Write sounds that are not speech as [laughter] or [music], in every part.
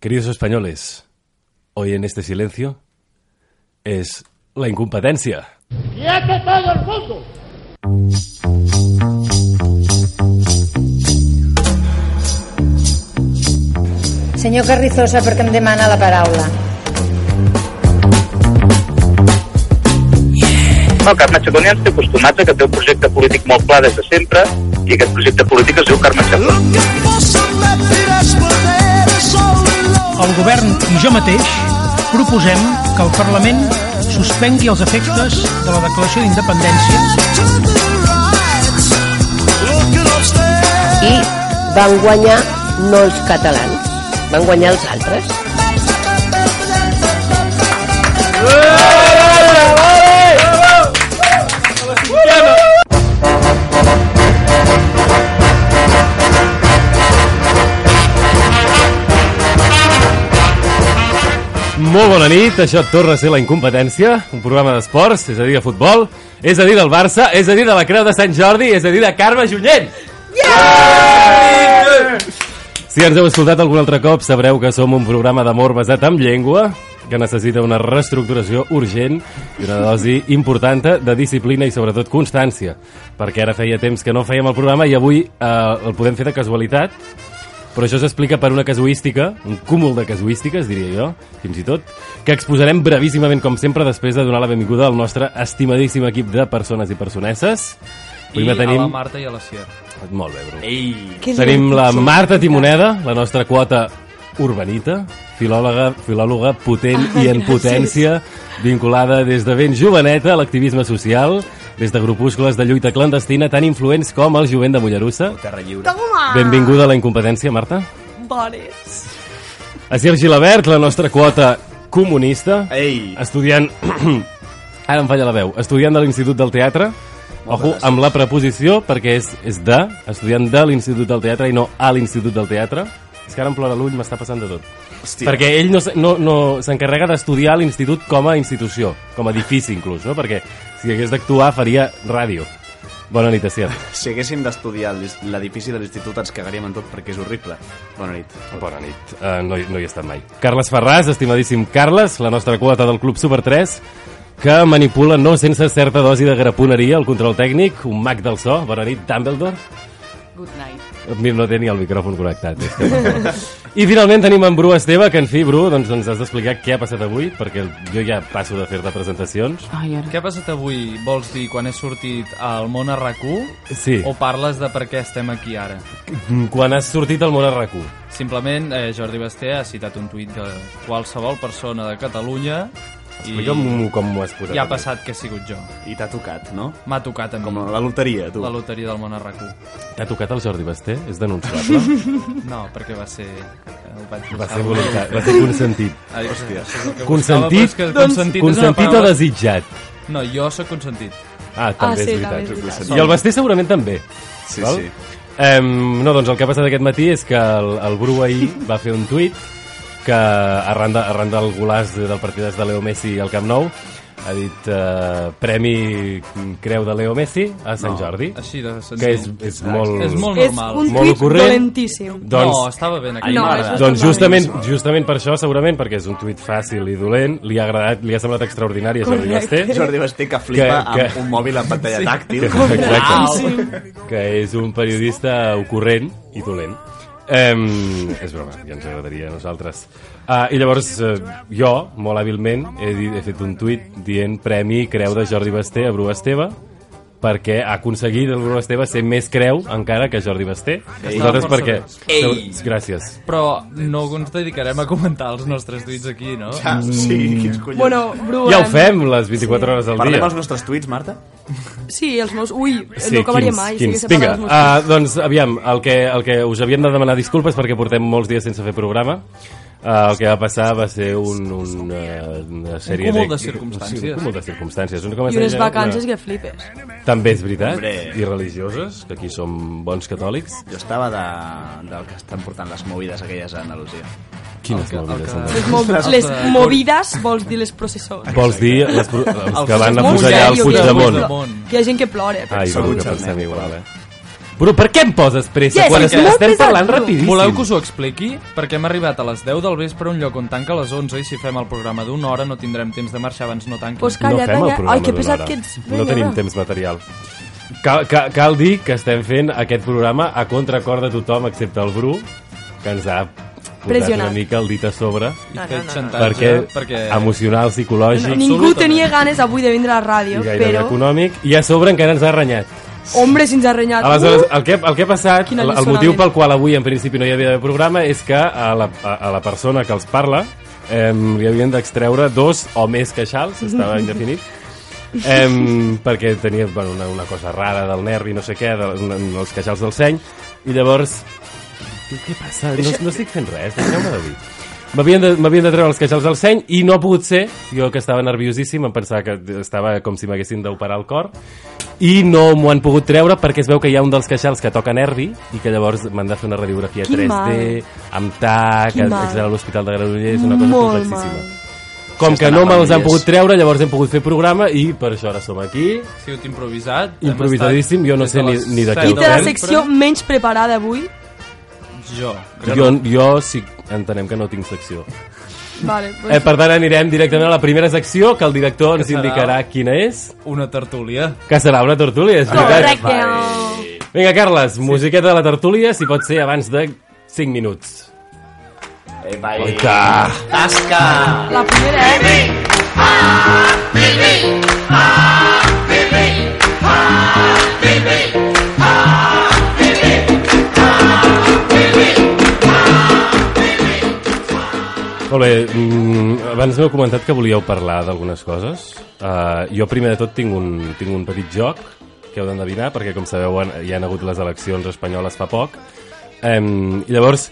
Queridos españoles, hoy en este silencio es la incompetencia. ¡Quieto todo el mundo! Senyor Carrizosa, per què em demana la paraula? No, Carme Chacón ja ens té acostumats a que té un projecte polític molt clar des de sempre i aquest projecte polític es diu Carme Chacón. El govern i jo mateix proposem que el Parlament suspengui els efectes de la declaració d'independència. I van guanyar no els catalans, van guanyar els altres. Molt bona nit, això torna a ser la incompetència, un programa d'esports, és a dir, de futbol, és a dir, del Barça, és a dir, de la Creu de Sant Jordi, és a dir, de Carme Junyent! Yeah! Si ens heu escoltat algun altre cop, sabreu que som un programa d'amor basat en llengua, que necessita una reestructuració urgent i una dosi important de disciplina i sobretot constància, perquè ara feia temps que no fèiem el programa i avui eh, el podem fer de casualitat, però això s'explica per una casuística, un cúmul de casuístiques, diria jo, fins i tot, que exposarem brevíssimament, com sempre, després de donar la benvinguda al nostre estimadíssim equip de persones i personesses. I a la Marta i a la Sier. Molt bé, Bru. Ei! Tenim la Marta Timoneda, la nostra quota urbanita, filòloga, filòloga potent i en potència, vinculada des de ben joveneta a l'activisme social, des de grupúscules de lluita clandestina tan influents com el jovent de Mollerussa. Terra lliure. Benvinguda a la incompetència, Marta. Bones. A Sergi Gilabert, la nostra quota comunista, Ei! estudiant... [clears throat] Ara em falla la veu. Estudiant de l'Institut del Teatre. Ojo, amb la preposició, perquè és, és de, estudiant de l'Institut del Teatre i no a l'Institut del Teatre. És que ara em plora l'ull, m'està passant de tot. Hòstia. Perquè ell no, no, no s'encarrega d'estudiar l'institut com a institució, com a edifici inclús, no? Perquè si hagués d'actuar faria ràdio. Bona nit, Asier. Si haguéssim d'estudiar l'edifici de l'institut ens cagaríem en tot perquè és horrible. Bona nit. Bona nit. Uh, no, hi- no hi he estat mai. Carles Ferràs, estimadíssim Carles, la nostra quota del Club Super 3, que manipula no sense certa dosi de graponeria el control tècnic, un mag del so. Bona nit, Dumbledore. Good night. Mira, no té ni el micròfon connectat. És que... I finalment tenim en Bru Esteve, que en fi, Bru, doncs ens has d'explicar què ha passat avui, perquè jo ja passo de fer-te presentacions. Ai, ara. Què ha passat avui? Vols dir quan he sortit al món a RAC1 Sí, o parles de per què estem aquí ara? quan has sortit al món a rac Simplement, eh, Jordi Basté ha citat un tuit de qualsevol persona de Catalunya i Explica'm com m'ho has posat. ja ha aquí. passat que he sigut jo. I t'ha tocat, no? M'ha tocat a mi. Com la loteria, tu. La loteria del món a RAC1. T'ha tocat el Jordi Basté? És denunciable? [laughs] No, perquè va ser... eh, Ho vaig va ser voluntat, va ser consentit. [laughs] Ai, hòstia. Consentit? buscava, que consentit, Consentit o desitjat? No, jo sóc consentit. Ah, també Ah, sí, és veritat. també és veritat. I el Basté segurament també. Sí, val? sí. Um, no, doncs el que ha passat aquest matí és que el, el Bru ahir va fer un tuit que arran, de, arran del golàs del partit de Leo Messi al Camp Nou ha dit uh, Premi Creu de Leo Messi a Sant No, Jordi Així de senzill. que és, és molt... És molt És normal. un Molt tuit ocorrent. dolentíssim. Doncs, No, estava ben aquí. no, és doncs justament, justament per això, segurament, perquè és un tuit fàcil i dolent, li ha agradat, li ha semblat extraordinari a Jordi. Basté. Jordi Basté que flipa Que- que- amb un mòbil amb pantalla Sí. tàctil. Exacte. que és un periodista ocorrent i dolent. Um, és broma, ja ens agradaria a nosaltres. Uh, I llavors uh, jo, molt hàbilment, he, dit, he fet un tuit dient Premi Creu de Jordi Basté a Bru Esteve perquè ha aconseguit el Bru Esteve ser més creu encara que Jordi Basté. Nosaltres força perquè... Ei! Gràcies. Però no ens dedicarem a comentar els nostres tuits aquí, no? Ah, sí, quins collons. Bueno, Bru... Ja ho em- fem les 24 hores al Parlem dia. els nostres tuits, Marta? Sí, els meus... Ui, no acabaria mai. si quins? de Vinga, uh, doncs aviam, el que, el que us havíem de demanar disculpes perquè portem molts dies sense fer programa. Uh, el que va passar va ser un, un, uh, una sèrie cúmul de circumstàncies. Sí, un cúmul de circumstàncies. Una, I unes vacances que flipes. També és veritat, Hombre. i religioses, que aquí som bons catòlics. Jo estava de, del que estan portant les movides aquelles a Andalusia. Quines que- movides que-? Les, mov Les- movides vols dir les processons. Vols dir les, pro- els que van afusellar el Puigdemont? Puigdemont. Que hi ha gent que plora. Ai, segur que pensem igual, eh? Bru, per què em poses pressa Yes, quan estem, estem pesat, parlant Bru. rapidíssim? Voleu que us ho expliqui? Perquè hem arribat a les 10 del vespre a un lloc on tanca a les 11 i si fem el programa d'una hora no tindrem temps de marxar abans no tanqui. Pues no calla, fem el programa Ai, que d'una pesat hora. que ets. No tenim temps material. Cal, cal, cal dir que estem fent aquest programa a contracor de tothom excepte el Bru, que ens ha posat Pressionat. una mica el dit a sobre I No, no, no, no. perquè, perquè... emocional, psicològic Ningú Absolutament. tenia ganes avui de vindre a la i ràdio, gairebé però... econòmic i a sobre encara ens ha renyat Hombre, si ens ha renyat. Aleshores, el que, el que ha passat, el, el motiu pel qual avui en principi no hi havia programa és que a la, a, a la persona que els parla eh, li havien d'extreure dos o més queixals, estava indefinit, eh, perquè tenia bueno, una, una cosa rara del nervi, no sé què, de, de, els queixals del seny, i llavors... Què, què passa? No, no estic fent res, deixeu-me de dir. M'havien de, de treure els queixals del seny i no ha pogut ser, jo que estava nerviosíssim, em pensava que estava com si m'haguessin d'operar el cor, i no m'ho han pogut treure perquè es veu que hi ha un dels queixals que toca nervi i que llavors m'han de fer una radiografia Quin 3D mal. amb TAC, Quin mal. d'anar a l'Hospital de Granollers, una cosa Molt complexíssima. mal. Com que no me'ls han pogut treure, llavors hem pogut fer programa i per això ara som aquí. Sí, ho improvisat. Improvisadíssim, jo no sé ni- ni de què ho Qui té la secció menys preparada avui? Jo. Jo, jo sí entenem que no tinc secció. [laughs] Vale, pues... Eh, per tant, anirem directament a la primera secció, que el director ens Que serà- indicarà quina és, Una tertúlia. que serà una tertúlia, és veritat. Correcte. Vinga, Carles, musiqueta de la tertúlia, si pot ser abans de 5 minuts. Epa, Oita! Tasca! La primera, eh? Molt bé, mm, abans m'heu comentat que volíeu parlar d'algunes coses. Uh, jo primer de tot tinc un, tinc un petit joc que heu d'endevinar, perquè com sabeu hi han hagut les eleccions espanyoles fa poc. Um, I llavors,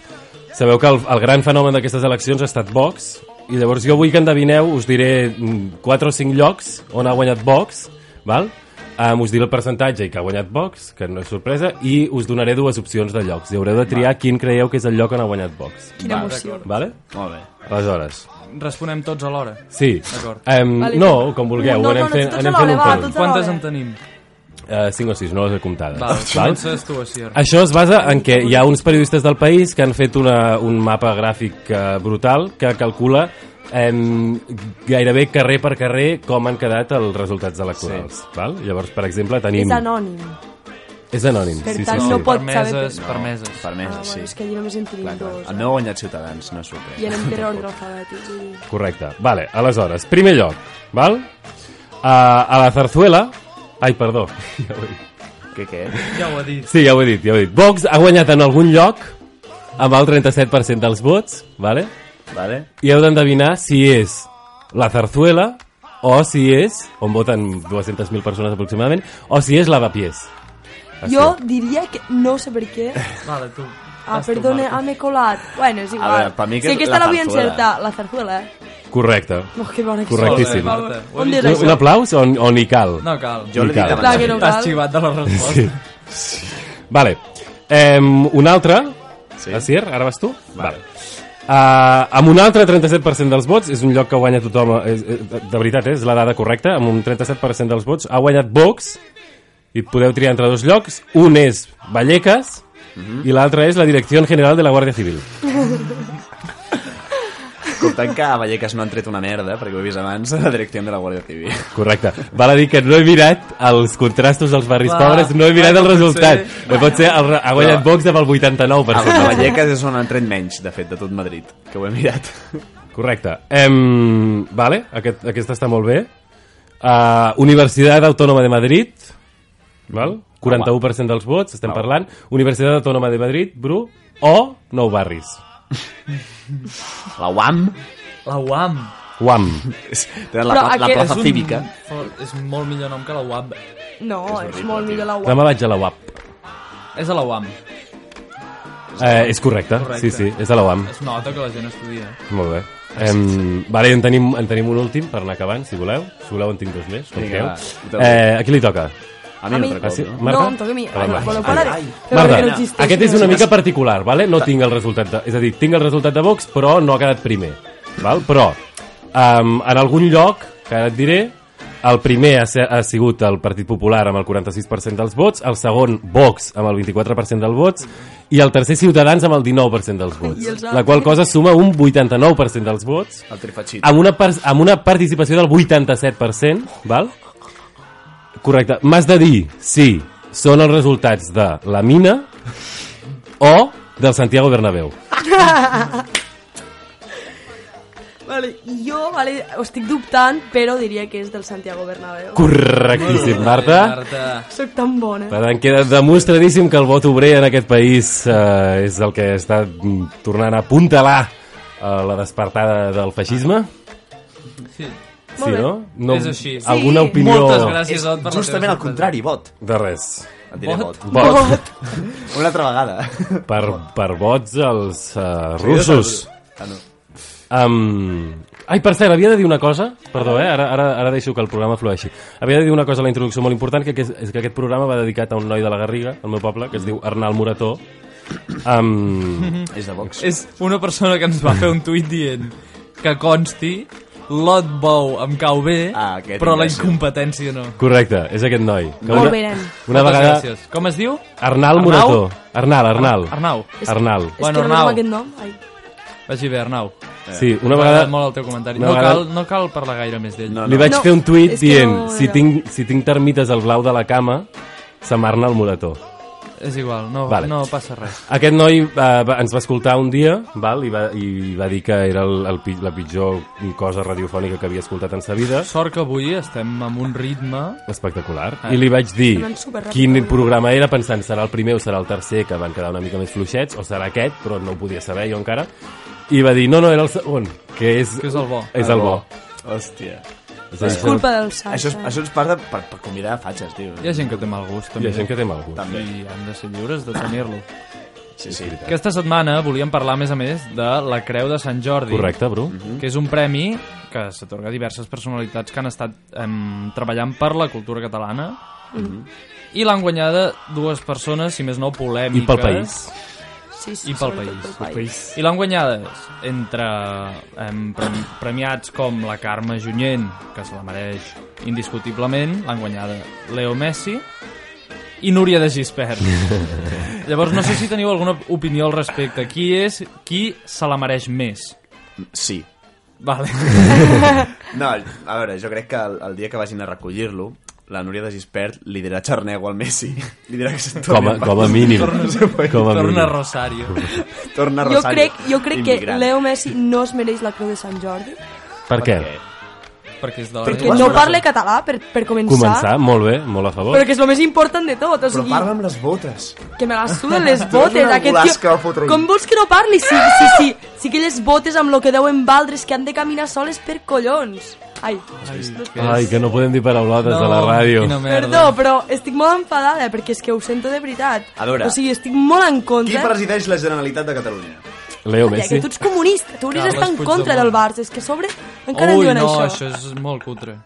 sabeu que el, el gran fenomen d'aquestes eleccions ha estat Vox, i llavors jo vull que endevineu, us diré 4 o 5 llocs on ha guanyat Vox, val? Um, us diré el percentatge i que ha guanyat Vox, que no és sorpresa, i us donaré dues opcions de llocs. I haureu de triar quin creieu que és el lloc on ha guanyat Vox. Quina Va, emoció. Vale? Molt bé. Aleshores, Responem tots alhora. Sí. D'acord. Um, Vale. no, com vulgueu, No, no, anem no, fent, anem fent un va, tots Quantes en tenim? Uh, 5 o 6, no les he comptades. Val, comences tu, Asier. Això es basa en que hi ha uns periodistes del país que han fet una, un mapa gràfic uh, brutal que calcula um, gairebé carrer per carrer com han quedat els resultats electorals. Sí. Val? Llavors, per exemple, tenim... És anònim. És anònim. Per sí, tant, sí, sí. no pot saber... Permeses, per- permeses. Permeses, Ah, sí. bueno, és que allà només en tenim Clar, clar. dos. El meu ha guanyat Ciutadans, no és I sorpresa. anem per [laughs] ordre alfabètic. dir. Correcte. Vale, aleshores, primer lloc, val? Uh, a la Zarzuela... Ai, perdó. [laughs] Ja ho he dit. Què, què? Ja ho ha dit. Sí, ja ho he dit, ja ho he dit. Vox ha guanyat en algun lloc amb el 37% dels vots, vale? Vale? i heu d'endevinar si és la Zarzuela o si és, on voten 200.000 persones aproximadament, o si és Lavapiés. Així. Jo diria que no sé per què. Vale, tu. Ah, perdona, ah, m'he colat. Bueno, és igual. veure, per mi que és aquesta la la vull zarzuela. encertar, la zarzuela, eh? Correcte. Oh, que bona que Correctíssim. On Un, un aplaus o, o ni cal? No cal. Jo l'he Ni dit cal. abans. Clar que no T'has cal. xivat de la resposta. Vale. Um, un altre. Sí. Asier, ara vas tu? Vale. Uh, amb un altre 37% dels vots, és un lloc que guanya tothom, és, és, de veritat, eh, és la dada correcta, amb un 37% dels vots, ha guanyat Vox, i podeu triar entre dos llocs, un és Vallecas, i l'altre és la Direcció General de la Guàrdia Civil. [laughs] Comptant que a Vallecas no han tret una merda, perquè ho he vist abans, a la direcció de la Guàrdia Civil. Correcte. Val a dir que no he mirat els contrastos dels barris Va, pobres, no he mirat va, el resultat. ser. Eh, Pot ser, el, ha guanyat Vox amb el 89%. A Vallecas és on han tret menys, de fet, de tot Madrid, que ho he mirat. Correcte. Em, vale, aquest, aquesta està molt bé. Uh, Universitat Autònoma de Madrid, val? 41% dels vots, estem parlant. Universitat Autònoma de Madrid, Bru, o Nou Barris. La UAM. La UAM. UAM. és, tenen la, pla- la plaça És un- cívica. fo- És molt millor nom que la UAM. No, és, horrible, molt millor la Demà UAM. vaig a la UAP. És a la UAM. Eh, és correcte. Correcte. sí, sí, és a la UAM. Es nota que la gent estudia. Molt bé. Em, vale, en tenim, en tenim un últim per anar acabant, si voleu. Si voleu en tinc dos més, com Vinga. Eh, a qui li toca? A mi A no mi. te'n Ah, sí? no? Marta? No, em toca a mi. Ah, Ai, parar? ai. Feu Marta, que no existeix. aquest és una mica particular, vale? no tinc el resultat de, és a dir, tinc el resultat de Vox però no ha quedat primer val? però um, en algun lloc que ara et diré el primer ha, ha sigut el Partit Popular amb el 46% dels vots, el segon Vox amb el 24% dels vots i el tercer Ciutadans amb el 19% dels vots. La qual cosa suma un 89% dels vots El amb una, amb una participació del 87%, val? Correcte. M'has de dir si són els resultats de la mina o del Santiago Bernabéu. [laughs] Vale, jo vale, ho estic dubtant, però diria que és del Santiago Bernabéu. Correctíssim, Marta. Marta. Soc tan bona. Per tant, queda demostradíssim que el vot obrer en aquest país eh, és el que està tornant a apuntalar eh, la despertada del feixisme. Sí. Sí, no? no? És així. Sí. Alguna opinió Moltes gràcies, Ot, per justament al contrari, vot. de res? Et diré Vot? vot. Vot. [laughs] Una altra vegada. Per, per vots als uh, russos. Ah, no. Um... Ai, per cert, havia de dir una cosa, perdó, eh? ara, ara, ara deixo que el programa flueixi. Havia de dir una cosa a la introducció molt important, que, que és, és que aquest programa va dedicat a un noi de la Garriga, al meu poble, que es diu Arnal Morató. Um... És de Vox. És una persona que ens va fer un tuit dient que consti Lot Bou em cau bé, Ah, però la incompetència no. Correcte, és aquest noi. Que Molt bé, nen. Una Moltes vegada... gràcies. Com es diu? Arnal Arnau? Morató. Arnal, Arnal. Arnau. Arnal. És Bueno, que no Arnau. aquest nom. Ai. Vagi bé, Arnau. Sí, una vegada molt el teu comentari. una No, vegada- cal, no cal parlar gaire més d'ell. No, li vaig No, fer un tuit és dient no si, era. tinc, si tinc termites al blau de la cama, se m'arna el Morató. És igual, no, Vale. no passa res. Aquest noi eh, va, ens va escoltar un dia val, i, va, i va dir que era el, el, la pitjor cosa radiofònica que havia escoltat en sa vida. Sort que avui estem amb un ritme... Espectacular. Ah. I li vaig dir quin programa era, pensant serà el primer o serà el tercer, que van quedar una mica més fluixets, o serà aquest, però no ho podia saber jo encara. I va dir, no, no, era el segon, que és, Que és el bo. És el bo. Hòstia. És a dir, És culpa del Sasha. Això, és, això és part de, per, per convidar fatxes, tio. Hi ha gent que té mal gust, Hi també. ha gent que té mal gust. També. I han de ser lliures de tenir-lo. Sí, sí. Aquesta setmana volíem parlar, a més a més, de la Creu de Sant Jordi. Correcte, Bru. que és un premi que s'atorga a diverses personalitats que han estat em, treballant per la cultura catalana i l'han guanyada dues persones, si més no, polèmiques. I pel país. Sí, sí, I pel país. Pel país. I l'han guanyades entre em, premi- premiats com la Carme Junyent, que se la mereix indiscutiblement, l'han guanyada Leo Messi, i Núria de Gispert. [laughs] Llavors, no sé si teniu alguna opinió al respecte. Qui és qui se la mereix més? Sí. Vale. [laughs] No, a veure, jo crec que el, el dia que vagin a recollir-lo, la Núria de Gispert li dirà xarnego al Messi. Li dirà que se'n Com a, torni com a mínim. [laughs] Com a Torna mínim. Rosario. [laughs] Torna Jo Rosario. crec, jo crec que. Leo Messi no es mereix la Creu de Sant Jordi. Per què? Perquè és Perquè no parla català, per, per començar. Començar, molt bé, molt a favor. Però que és el més important de tot. O Però sigui, parla amb les botes. que me [laughs] les suden les botes. Aquest tio... Com vols que no parli? Sí, sí, sí. Sí que les botes amb lo que deuen valdres que han de caminar soles per collons. Ai, Ai, que no podem dir paraulotes a la ràdio. Perdó, però estic molt enfadada perquè és que ho sento de veritat. A veure. O sigui, estic molt en Qui contra. presideix la Generalitat de Catalunya? Leo Calla, Messi. que tu ets comunista, tu hauries d'estar en contra del Barça, és que a sobre encara Ui, diuen no, això. això és molt cutre.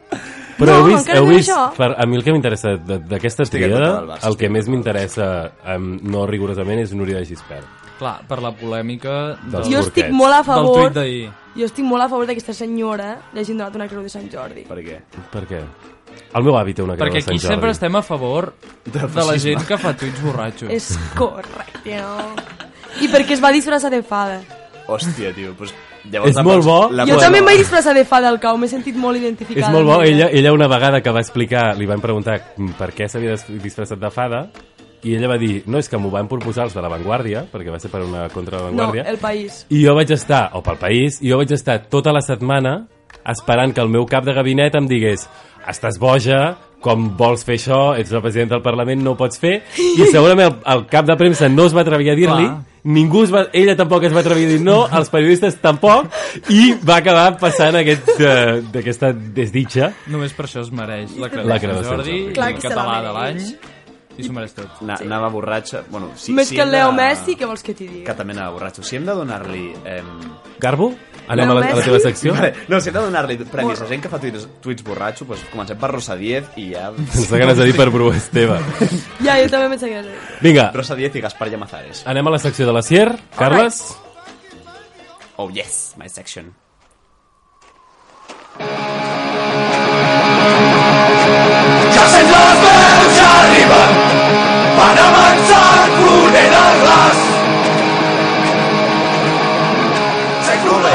Però No, heu vist, heu vist això. per, a mi el que m'interessa de- d'aquesta Barça, el que més m'interessa, um, no rigorosament, és Núria de Gispert. Clar, per la polèmica Dels del, Jo estic molt a del favor... tuit d'ahir. Jo estic molt a favor d'aquesta senyora li hagin donat una creu de Sant Jordi. Per què? Per què? El meu avi té una creu Perquè de Sant aquí Jordi. sempre estem a favor de la feixisme. gent que fa tuits borratxos. És correcte, no? I perquè es va disfressar de fada. Hòstia, tio, doncs... Llavors És la molt bo. La jo també em vaig disfressar de fada al cau, m'he sentit molt identificada. És molt bo, ella, ella una vegada que va explicar, li van preguntar per què s'havia disfressat de fada, i ella va dir, no, és que m'ho van proposar els de la Vanguardia, perquè va ser per una contra la No, Vanguardia, el país. i jo vaig estar, o pel país, i jo vaig estar tota la setmana esperant que el meu cap de gabinet em digués estàs boja, com vols fer això, ets la presidenta del Parlament, no ho pots fer, i segurament el, el cap de premsa no es va atrevir a dir-li, ningú es va, ella tampoc es va atrevir a dir no, els periodistes tampoc, i va acabar passant aquest, eh, d'aquesta desditxa. Només per això es mereix la creu La de Sant Jordi, Jordi. Clar el que se la català de l'any, mereix. I s'ho mereix tot. Na, Anava borratxa... Bueno, si, Més si que el Leo de- Messi, què vols que t'hi digui? Que també anava borratxo. Si hem de donar-li... Eh... Garbo? Anem a la, a la teva secció? Vale, no, si hem de donar-li premis a gent que fa tuits, tuits borratxo, doncs comencem per Rosa Diez i ja... Ens fa ganes de dir per Bru Esteve. [laughs] Ja, jo també que era Vinga, Rosa Diez i Gaspar Llamazares. anem a la secció de la Sier. Carles? Oh yes, my section. Ja sents les veus, ja arriben, van avançant, fonent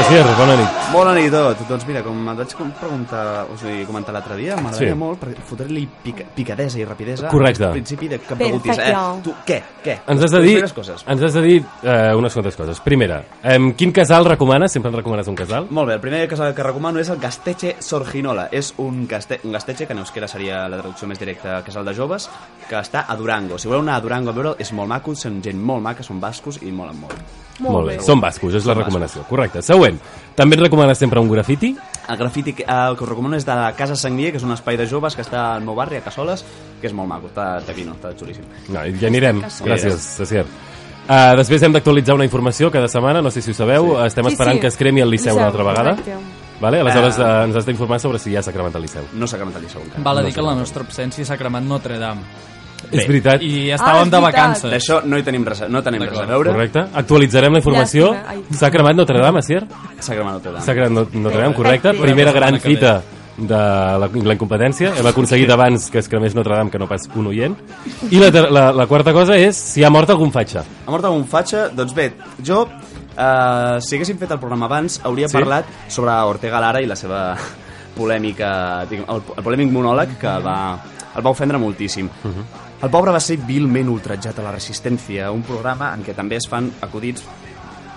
Asier, bona nit. Bona nit a tot. Doncs mira, com et vaig preguntar, o sigui, comentar l'altre dia, m'agradaria Sí. molt per fotre-li pica, picadesa i rapidesa Correcte. al principi de que em preguntis, eh? Tu, què? Què? Ens has de dir, coses. ens has de dir eh, unes quantes coses. Primera, eh, quin casal recomanes? Sempre en recomanes un casal? Molt bé, el primer casal que recomano és el Gasteche Sorginola. És un, gaste un gasteche, que en euskera seria la traducció més directa a casal de joves, que està a Durango. Si voleu anar a Durango a veure, és molt maco, són gent molt maca, són bascos i molen molt. Molt bé. Són bascos, és la recomanació. Correcte. Següent. També et recomanes sempre un grafiti? El grafiti que, el que us recomano és de la Casa Sagnier, que és un espai de joves que està al meu barri, a Cassoles, que és molt maco, està taquino, està xulíssim. No, ja anirem. Gràcies, Asier. Uh, després hem d'actualitzar una informació cada setmana, no sé si ho sabeu, sí. estem Sí, esperant sí. que es cremi el Liceu una altra vegada. correcte. Vale? Aleshores uh, ens has d'informar sobre si ja s'ha cremat el Liceu. No s'ha cremat el Liceu encara. Val a No dir que la nostra absència s'ha cremat Notre Dame. És veritat. I Ah, estàvem és de veritat. vacances. D'això no hi tenim res, a- no tenim res a veure. Correcte. Actualitzarem la informació. Llàstima, ai. S'ha cremat Notre Dame, Asier? S'ha cremat Notre Dame. S'ha cremat Not- Notre Dame, correcte. Perfecte. Primera gran fita de la, la incompetència. Hem aconseguit abans que es cremés Notre Dame que no pas un oient. I la, ter- la, la quarta cosa és si ha mort algun fatxa. Ha mort algun fatxa? Doncs bé, jo, eh, si haguéssim fet el programa abans, hauria Sí? parlat sobre Ortega Lara i la seva polèmica, diguem, el, el polèmic monòleg que va, el va ofendre moltíssim. El pobre va ser vilment ultratjat a la Resistència, un programa en què també es fan acudits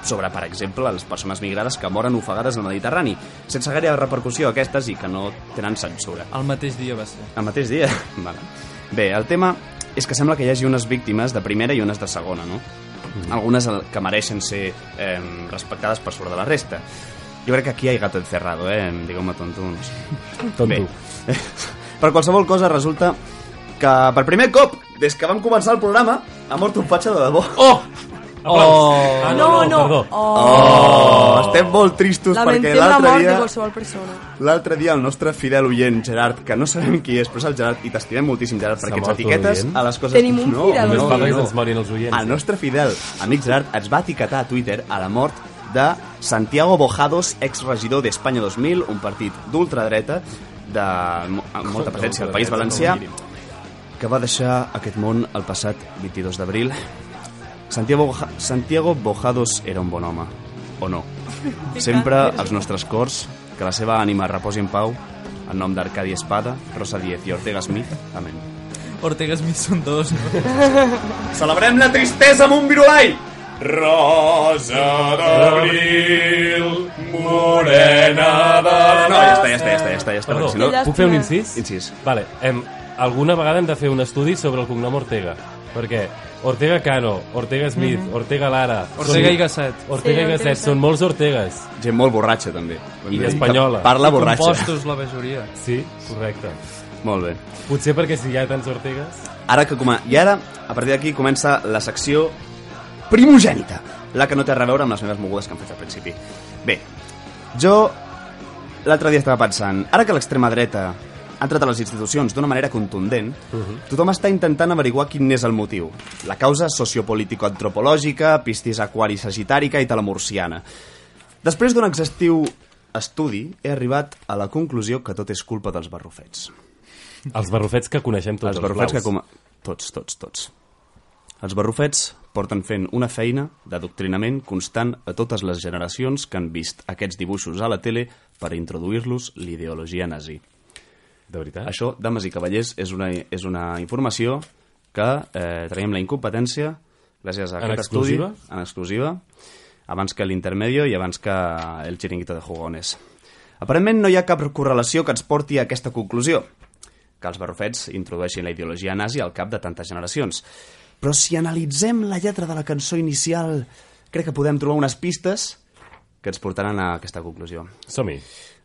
sobre, per exemple, les persones migrades que moren ofegades al Mediterrani, sense gaire repercussió aquestes i que no tenen censura. El mateix dia va ser. El mateix dia? [laughs] Vale. Bé, el tema és que sembla que hi hagi unes víctimes de primera i unes de segona, no? Algunes el- que mereixen ser eh, respectades per sobre de la resta. Jo crec que aquí hi ha gato encerrado, eh? Digueu-me tontuns. [laughs] Tonto. Bé, [laughs] per qualsevol cosa resulta que per primer cop, des que vam començar el programa, ha mort un fatxa de debò. Oh! Oh! Ah, No, no. Perdó. Oh, estem molt tristos perquè Lamentem la l'altre mort de dia... qualsevol persona. L'altre dia el nostre fidel oient Gerard, que no sabem qui és, però és el Gerard, i t'estimem moltíssim, Gerard, perquè ens etiquetes a les coses... Tenim un no, fidel no, no. morin els oients. El nostre fidel amic Gerard ens va etiquetar a Twitter a la mort de Santiago Bojados, exregidor d'Espanya 2000, un partit d'ultradreta de molta presència al País Valencià, que va deixar aquest món el passat 22 d'abril. Santiago, Boja- Santiago Bojados era un bon home, o no? [laughs] Sempre als nostres cors, que la seva ànima reposi en pau, en nom d'Arcadi Espada, Rosa Diez i Ortega Smith. Amén. Ortega Smith són dos, no? [laughs] Celebrem la tristesa amb un virulai! Rosa d'abril, morena de... No, ja està, ja està, ja està, ja està, ja està. Perdó, si no... Puc fer un incís? Incís. Vale, em, alguna vegada hem de fer un estudi sobre el cognom Ortega. Perquè Ortega Cano, Ortega Smith, Ortega Lara... Ortega són- i Gasset. Ortega Sí, i Gasset, són molts Ortegas. Gent molt borratxa, també. I espanyola. Que Parla borratxa. Compostos, la majoria. Sí, correcte. Molt bé. Potser perquè si hi ha tants Ortegas... Ara que com I ara, a partir d'aquí, comença la secció primogènita. La que no té a veure amb les meves mogudes que hem fet al principi. Bé, jo l'altre dia estava pensant, ara que l'extrema dreta ha entrat a les institucions d'una manera contundent, tothom està intentant averiguar quin és el motiu. La causa sociopolítico-antropològica, pistis aquari sagitàrica i telemurciana. Després d'un exhaustiu estudi, he arribat a la conclusió que tot és culpa dels barrufets. Els barrufets que coneixem tots, els els, barrufets blaus. que com... Tots, tots, tots. Els barrufets porten fent una feina d'adoctrinament constant a totes les generacions que han vist aquests dibuixos a la tele per introduir-los l'ideologia nazi. De veritat? Això, dames i cavallers, és una, és una informació que eh, traiem la incompetència gràcies a En aquest exclusiva? estudi, en exclusiva, abans que l'intermedio i abans que el xiringuito de jugones. Aparentment no hi ha cap correlació que ens porti a aquesta conclusió, que els barrufets introdueixin la ideologia nazi al cap de tantes generacions. Però si analitzem la lletra de la cançó inicial, crec que podem trobar unes pistes que ens portaran a aquesta conclusió. Som-hi.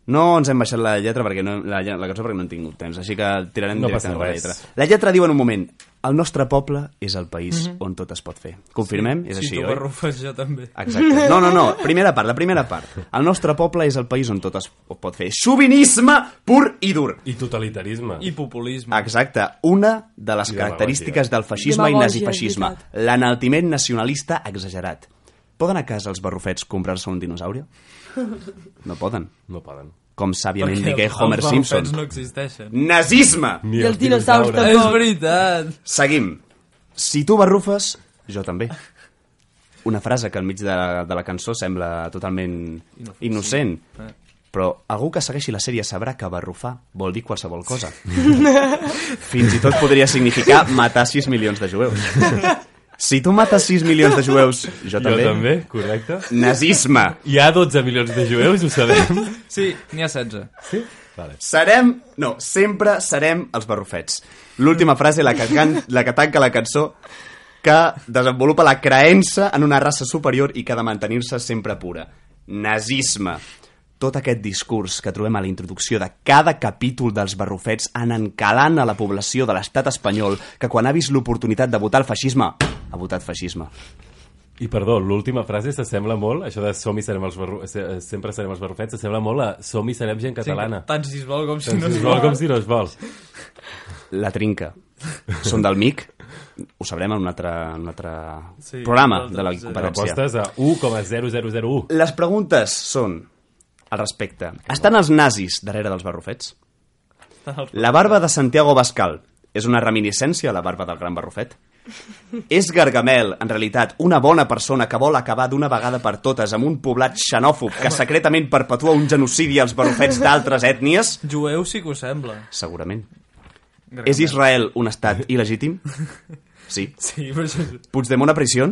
No ens hem baixat la lletra perquè no, la, la cançó perquè no hem tingut temps, així que tirarem No directament per la lletra. La lletra diu en un moment, el nostre poble és el país on tot es pot fer. Confirmem? és si així, tu oi? barrufes, jo també. Exacte. No, no, no. [laughs] Primera part, la primera part. El nostre poble és el país on tot es pot fer. Xovinisme pur i dur. I totalitarisme. I populisme. Exacte. Una de les I característiques del feixisme i nazifeixisme. és L'enaltiment nacionalista exagerat. Poden a casa els barrufets comprar-se un dinosaure? No poden. No poden. com sàviament Perquè digué Homer els Simpson. no existeixen. Nazisme! I els dinosaures És tampoc. veritat. Seguim. Si tu barrufes, jo també. Una frase que al mig de, de la cançó sembla totalment innocent, Eh. però algú que segueixi la sèrie sabrà que barrufar vol dir qualsevol cosa. Fins i tot podria significar matar 6 milions de jueus. [laughs] Si tu mates 6 milions de jueus, jo també. Jo també, correcte. Nazisme. Hi ha 12 milions de jueus, ho sabem. Sí, n'hi ha 16. Sí? Vale. Serem... No, sempre serem els barrufets. L'última frase, la que, can, la que tanca la cançó, que desenvolupa la creença en una raça superior i que ha de mantenir-se sempre pura. Nazisme. Tot aquest discurs que trobem a la introducció de cada capítol dels barrufets han encalant a la població de l'estat espanyol que quan ha vist l'oportunitat de votar el feixisme, ha votat feixisme. I perdó, l'última frase s'assembla molt, això de som i serem els barru... se- sempre serem els barrufets, s'assembla molt a som i serem gent catalana. Sí, tant si es vol com si Tant no si es es vol com si no es vol. La trinca. Són del MIC. Ho sabrem en un altre, en un altre Sí, programa de la competència. Apostes a 1,0001. Les preguntes són al respecte. Estan els nazis darrere dels barrufets? La barba de Santiago Bascal és una reminiscència a la barba del gran barrufet? És Gargamel, en realitat, una bona persona que vol acabar d'una vegada per totes amb un poblat xenòfob que secretament perpetua un genocidi als barrufets d'altres ètnies? Jueu sí que ho sembla. Segurament. És Israel un estat il·legítim? Sí. Sí, però. Puigdemont a prisió?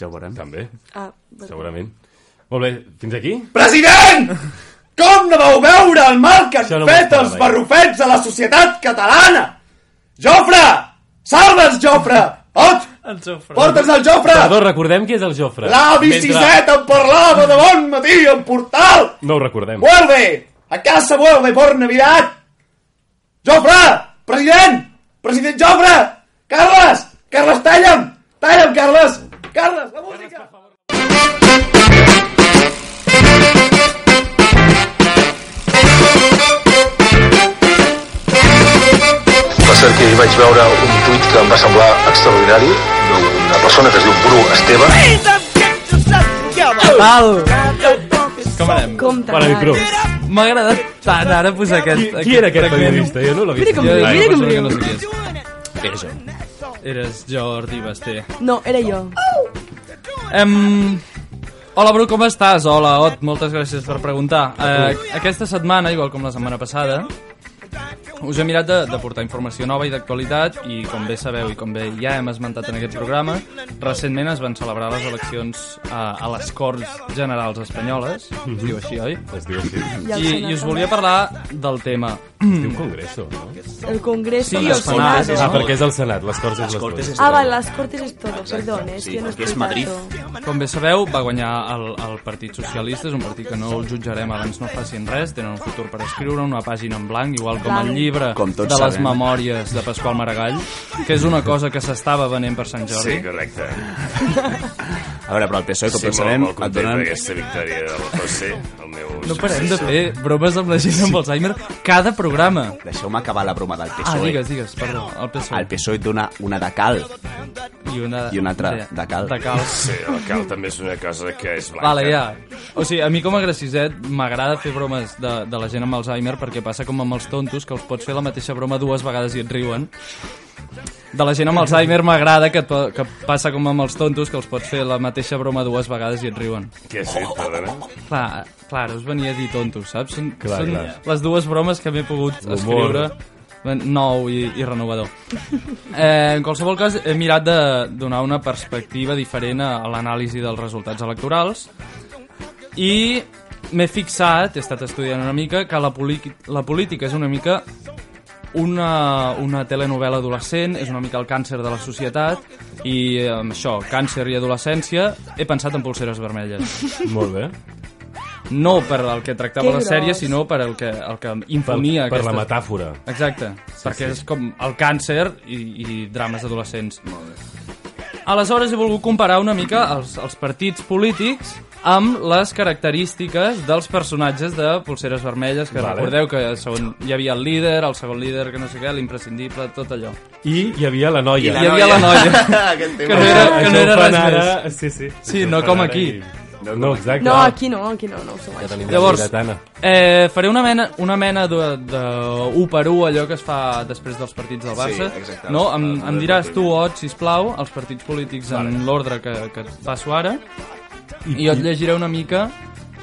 Ja ho veurem. També, Ah, bueno. segurament. Molt bé, fins aquí? President! Com no vau veure el mal que han no fet els eh? barrufets a la societat catalana? Jofre! Salve's, Jofre! Ot! El Jofre. Porta'ns el Jofre! Perdó, recordem qui és el Jofre. L'avi Siset em parlava de bon matí en portal! No ho recordem. ¡Vuelve! ¡A casa vuelve por Navidad! ¡Jofre! ¡President! ¡President Jofre! ¡Carles! ¡Carles, talla'm! ¡Talla'm, Carles! ¡Carles, la música! Hi vaig veure un tuit que em va semblar extraordinari d'una persona que es diu Bru Esteve. Tal! Com anem? Com Para el grup. M'ha agradat tant ara posar aquest... Qui, qui era aquest periodista? Jo no l'he vist. Mira com riu, mira com riu. no sabies. Eres jo. Eres Jordi Basté. No, era jo. Em... Hola, Bru, com estàs? Hola, Ot, moltes gràcies per preguntar. Eh, aquesta setmana, igual com la setmana passada, us he mirat de, de portar informació nova i d'actualitat i com bé sabeu i com bé ja hem esmentat en aquest programa, recentment es van celebrar les eleccions a, a les Corts Generals Espanyoles, es diu així, oi? Es diu així. I I, Senat I us volia parlar del tema. Es diu Congreso, no? El Congreso Sí, y el les Senado. Ah, perquè és el Senat, les Corts és les Cortes Corts. és- Ah, vale, las Cortes es todo, perdón, es Sí, que no és Madrid. Com bé sabeu, va guanyar el, el Partit Socialista, és un partit que no el jutjarem abans no facin res, tenen un futur per escriure, una pàgina en blanc, igual com el Blanc. Llibre Com de les sabem. memòries de Pasqual Maragall, que és una cosa que s'estava venent per Sant Jordi. correcte. [laughs] A veure, però el PSOE, com tots sabem, et donen... victòria del José, [laughs] el meu... No parem de fer bromes amb la gent amb Alzheimer cada programa. Deixeu-me acabar la broma del Ah, PSOE. digues, digues, perdó, el PSOE. El PSOE et dona una de cal. I una, I una altra ja, de cal. De cal. Sí, el cal també és una cosa que és blanca. Vale, ja. O sigui, a mi com a graciset m'agrada fer bromes de, de la gent amb Alzheimer perquè passa com amb els tontos, que els pots fer la mateixa broma dues vegades i et riuen. De la gent amb Alzheimer m'agrada que, que passa com amb els tontos, que els pots fer la mateixa broma dues vegades i et riuen. Què has dit, perdona? Clar, clar, us venia a dir tontos, saps? Són, Clar, són clar. les dues bromes que m'he pogut escriure nou i, i renovador. Eh, en qualsevol cas, he mirat de donar una perspectiva diferent a, a l'anàlisi dels resultats electorals i m'he fixat, he estat estudiant una mica, que la, la política és una mica una, una telenovela adolescent, és una mica el càncer de la societat i amb això, càncer i adolescència, he pensat en pulseres vermelles. Molt bé. No per el que tractava Que la sèrie, sinó per el que, el que Per, infonia per la aquesta- metàfora. Exacte, sí, perquè sí. és com el càncer i, i drames adolescents. Aleshores he volgut comparar una mica els, els partits polítics amb les característiques dels personatges de Pulseres Vermelles, que Vale. recordeu que segon, hi havia el líder, el segon líder, que no sé què, l'imprescindible, tot allò. I hi havia la noia. I hi havia la noia. [laughs] Que no era, que no era res ara... més. Sí, sí. Sí, no com aquí. i- No, exacte. No, aquí no, aquí no, no ho som. Ja tenim Llavors, la eh, faré una mena, una mena de, de 1 per 1 allò que es fa després dels partits del Barça. Sí, exacte. no? Em, em diràs tu, Ot, sisplau, els partits polítics en l'ordre que, que et passo ara i jo et llegiré una mica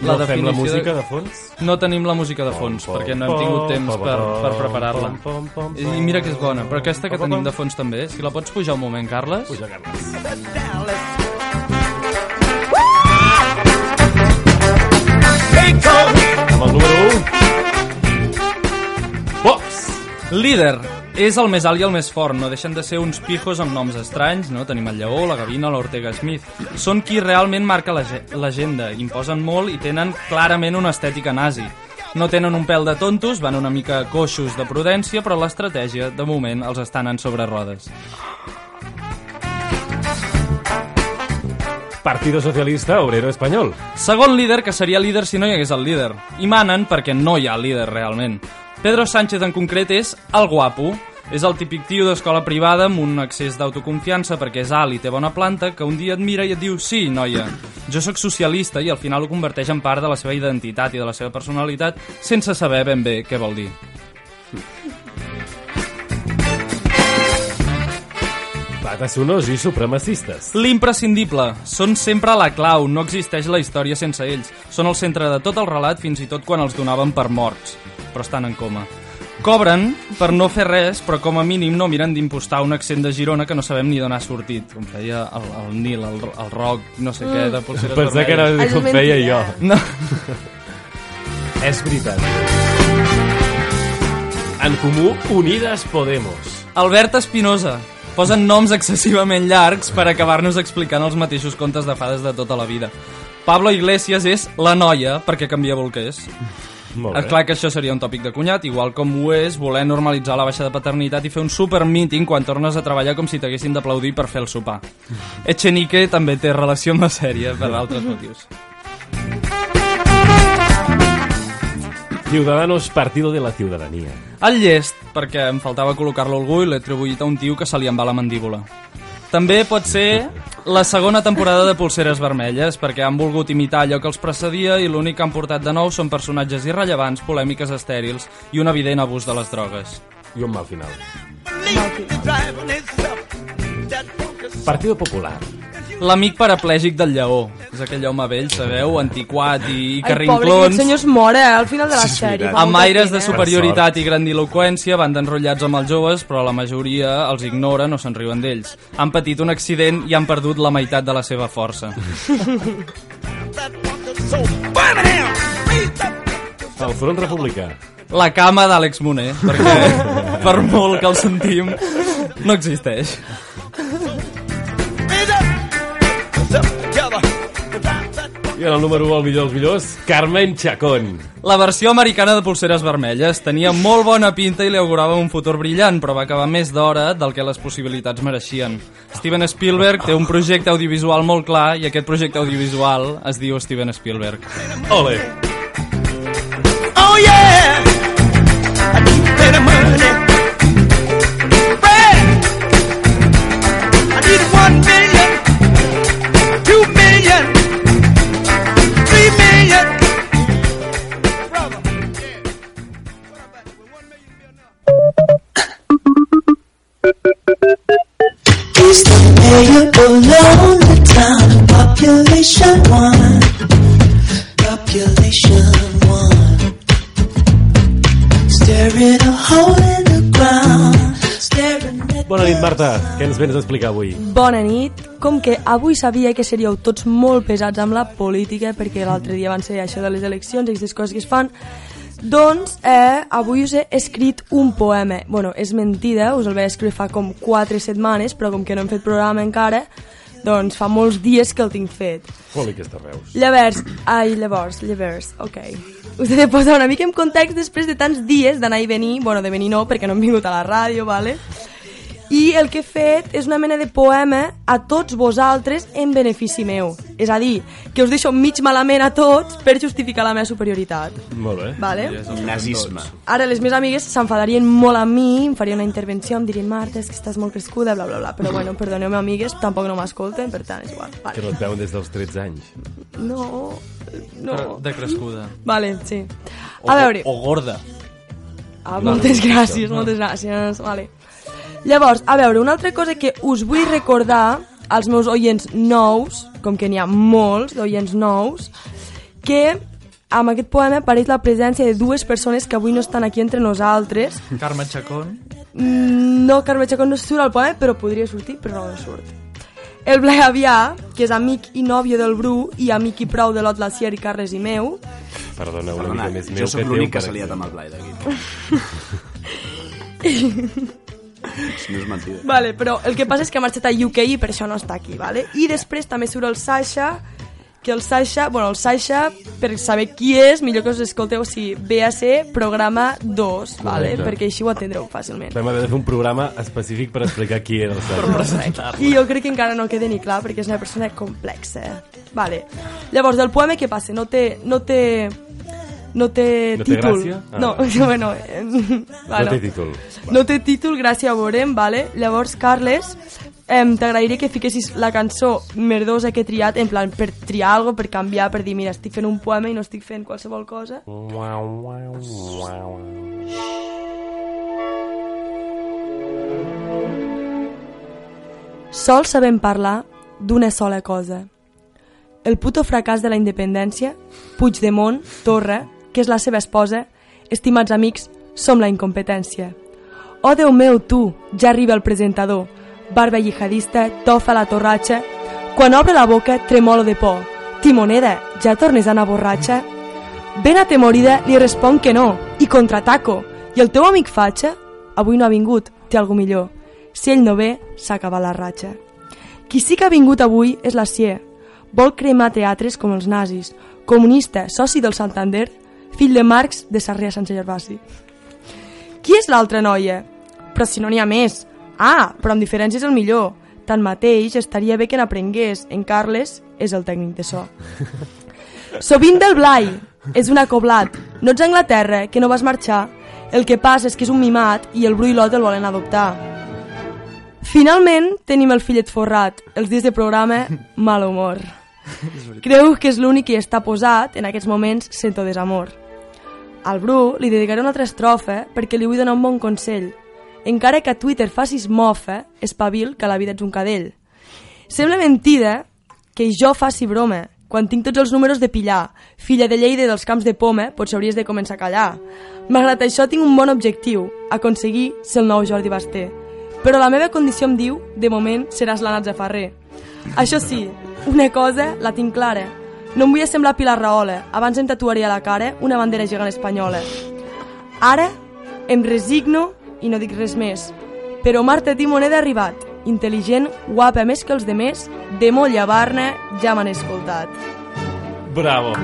la No definició... fem la música de fons? No tenim la música de fons, Pom, perquè no hem pom, tingut temps pom, per, pom, per preparar-la. pom, pom, pom, I mira que és bona, però aquesta que pom, tenim pom. de fons també, si la pots pujar un moment, Carles? Puja, Carles. Amb el número 1. Pops! Líder és el més alt i el més fort, no deixen de ser uns pijos amb noms estranys, no? Tenim el Lleó, la Gavina, l'Ortega Smith. Són qui realment marca l'age- l'agenda, imposen molt i tenen clarament una estètica nazi. No tenen un pèl de tontos, van una mica coixos de prudència, però l'estratègia, de moment, els estan en sobre rodes. Partido Socialista Obrero Espanyol. Segon líder, que seria líder si no hi hagués el líder. I manen perquè no hi ha líder realment. Pedro Sánchez en concret és el guapo. És el típic tio d'escola privada amb un excés d'autoconfiança perquè és alt i té bona planta que un dia et mira i et diu sí, noia, jo sóc socialista i al final ho converteix en part de la seva identitat i de la seva personalitat sense saber ben bé què vol dir. Batassunos i supremacistes. L'imprescindible. Són sempre la clau, no existeix la història sense ells. Són el centre de tot el relat fins i tot quan els donaven per morts, però estan en coma. Cobren per no fer res, però com a mínim no miren d'impostar un accent de Girona que no sabem ni d'on ha sortit, com feia el, el Nil, el, el Roc, no sé què, de pulseres Pensava que era com feia jo. No. [laughs] És veritat. En comú, Unides Podemos. Albert Espinosa. Posen noms excessivament llargs per acabar-nos explicant els mateixos contes de fades de tota la vida. Pablo Iglesias és la noia perquè canvia bolquers. Molt És bé. clar que això seria un tòpic de cunyat, igual com ho és voler normalitzar la baixa de paternitat i fer un super meeting quan tornes a treballar com si t'haguessin d'aplaudir per fer el sopar. Echenique també té relació amb la sèrie per altres motius. Ciudadanos Partido de la Ciudadanía. El llest, perquè em faltava col·locar-lo algú i l'he atribuït a un tio que se li en va la mandíbula. També pot ser la segona temporada de Pulseres Vermelles, perquè han volgut imitar allò que els precedia i l'únic que han portat de nou són personatges irrellevants, polèmiques estèrils i un evident abús de les drogues. I un mal final. Partido Popular. L'amic paraplègic del lleó. És aquell home vell, sabeu, antiquat i, i Ai, pobre, que carrinclons. aquest senyor es mor, eh, al final de la sèrie. fa Amb aires de pena. superioritat i grandiloquència van d'enrotllats amb els joves, però la majoria els ignora, no se'n riuen d'ells. Han patit un accident i han perdut la meitat de la seva força. El Front Republicà. La cama d'Àlex Moner, perquè [laughs] per molt que el sentim, no existeix. I en el número 1, el millor dels millors, Carmen Chacón. La versió americana de Pulseres Vermelles tenia molt bona pinta i li augurava un futur brillant, però va acabar més d'hora del que les possibilitats mereixien. Steven Spielberg té un projecte audiovisual molt clar i aquest projecte audiovisual es diu Steven Spielberg. Ole! Oh yeah! Ens vens a explicar avui? Bona nit. Com que avui sabia que seríeu tots molt pesats amb la política, perquè l'altre dia van ser això de les eleccions i aquestes coses que es fan, doncs eh, avui us he escrit un poema. bueno, és mentida, us el vaig escriure fa com 4 setmanes, però com que no hem fet programa encara, doncs fa molts dies que el tinc fet. Foli aquestes veus. Llavors, ai, llavors, llavors, ok. Us he de posar una mica en context després de tants dies d'anar i venir, bueno, de venir no, perquè no hem vingut a la ràdio, vale? I el que he fet és una mena de poema a tots vosaltres en benefici meu. És a dir, que us deixo mig malament a tots per justificar la meva superioritat. Molt bé. Vale. Nazisme. Ara les meves amigues s'enfadarien molt amb mi, em farien una intervenció, em dirien Marta, és que estàs molt crescuda, bla, bla, bla. Però bueno, perdoneu-me amigues, tampoc no m'escolten, per tant és igual. Que Vale. no et veuen des dels 13 anys. No, no. Però de crescuda. Vale, sí. O, A veure, O gorda. ah, moltes gràcies, moltes gràcies. Vale. Llavors, a veure, una altra cosa que us vull recordar als meus oients nous, com que n'hi ha molts d'oients nous, que amb aquest poema apareix la presència de dues persones que avui no estan aquí entre nosaltres. Carme Chacón. Mm, No, Carme Chacón no surt al poema, però podria sortir, però no surt. El Blai Avià, que és amic i nòvio del Bru i amic i prou de l'Ot Lacier i Carles i meu. Perdona, una Perdona, mica més jo meu sóc que teu. l'únic que s'ha liat amb el Blai d'aquí. [laughs] [laughs] Si no és mentida. Vale, però el que passa és que ha marxat a UK i per això no està aquí, vale? I després també surt el Sasha, que el Sasha, bueno, el Sasha, per saber qui és, millor que us escolteu si ve a ser programa 2, vale? Correcte. Perquè així ho atendreu fàcilment. Vam haver de fer un programa específic per explicar qui era el Sasha. I jo crec que encara no queda ni clar perquè és una persona complexa. Vale. Llavors, el poema què passa? No té... No té no té No té títol. gràcia? Ah, no, [laughs] bueno, eh, No té títol. No té títol, gràcia a veurem, vale? Llavors, Carles, em, t'agrairia que fiquessis la cançó merdosa que he triat, en plan, per triar alguna per canviar, per dir, mira, estic fent un poema i no estic fent qualsevol cosa. Sols sabem parlar d'una sola cosa. El puto fracàs de la independència, Puigdemont, Torra, que és la seva esposa, estimats amics, som la incompetència. Oh, Déu meu, tu, ja arriba el presentador, barba jihadista, tofa la torratxa, quan obre la boca tremolo de por. Timoneda, ja tornes a anar borratxa? Ben atemorida li respon que no, i contraataco. I el teu amic Fatxa? Avui no ha vingut, té algú millor. Si ell no ve, s'ha acabat la ratxa. Qui sí que ha vingut avui és la CIE. Vol cremar teatres com els nazis. Comunista, soci del Santander, fill de Marx de Sarrià Sant Gervasi. Qui és l'altra noia? Però si no n'hi ha més. Ah, però amb diferència és el millor. Tanmateix, estaria bé que n'aprengués. En Carles és el tècnic de so. [laughs] Sovint del Blai. És un acoblat. No ets a Anglaterra, que no vas marxar. El que passa és que és un mimat i el Bru i l'Ot el volen adoptar. Finalment, tenim el fillet forrat. Els dies de programa, [laughs] mal humor. Creu que és l'únic que està posat, en aquests moments sento desamor. Al Bru li dedicaré una altra estrofa perquè li vull donar un bon consell. Encara que a Twitter facis mofa, espavil que la vida ets un cadell. Sembla mentida que jo faci broma, quan tinc tots els números de pillar. Filla de Lleida dels camps de poma, potser hauries de començar a callar. Malgrat això tinc un bon objectiu, aconseguir ser el nou Jordi Basté. Però la meva condició em diu, de moment, seràs la Natza Ferrer. Això sí, una cosa la tinc clara. No em vull semblar Pilar Rahola, abans em tatuaria a la cara una bandera gegant espanyola. Ara em resigno i no dic res més. Però Marta Timoneda ha arribat, intel·ligent, guapa més que els demés, de molt llevar-ne ja m'han escoltat. Bravo.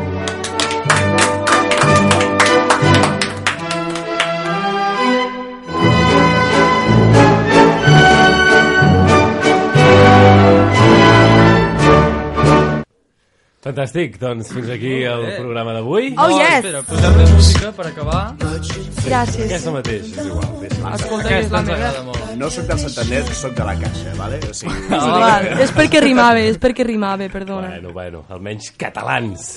Fantàstic, doncs fins aquí el programa d'avui. Oh, yes! Espera, posem més música per acabar. Gràcies. Aquesta mateix, és igual. Escolta, que és la meva. No sóc del Santander, sóc de la Caixa, vale? O sigui, Val, és perquè rimava, és perquè rimava, perdona. Bueno, bueno, almenys catalans.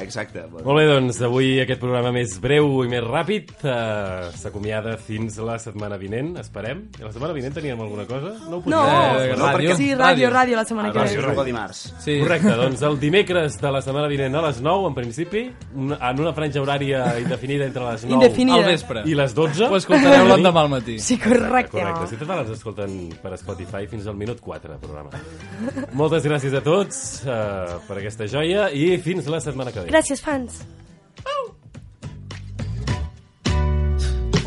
Exacte. Bueno. Molt bé, doncs, avui aquest programa més breu i més ràpid uh, s'acomiada fins la setmana vinent, esperem. I la setmana vinent teníem alguna cosa? No ho No, Eh, ràdio. sí, ràdio, ràdio la setmana Ah, que ràdio, ve. ràdio. Jugo dimarts. Sí. Correcte, doncs el dimecres de la setmana vinent a les 9, en principi, en una franja horària indefinida entre les 9 Indefinida. al vespre i les 12. Ho escoltareu l'endemà al matí. Sí, correcte. Correcte. Si totes les escolten per Spotify fins al minut 4 del programa. Moltes gràcies a tots uh, per aquesta joia i fins la setmana que ve. Gràcies, fans.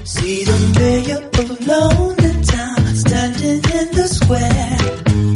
See the mayor alone in Town standing in the square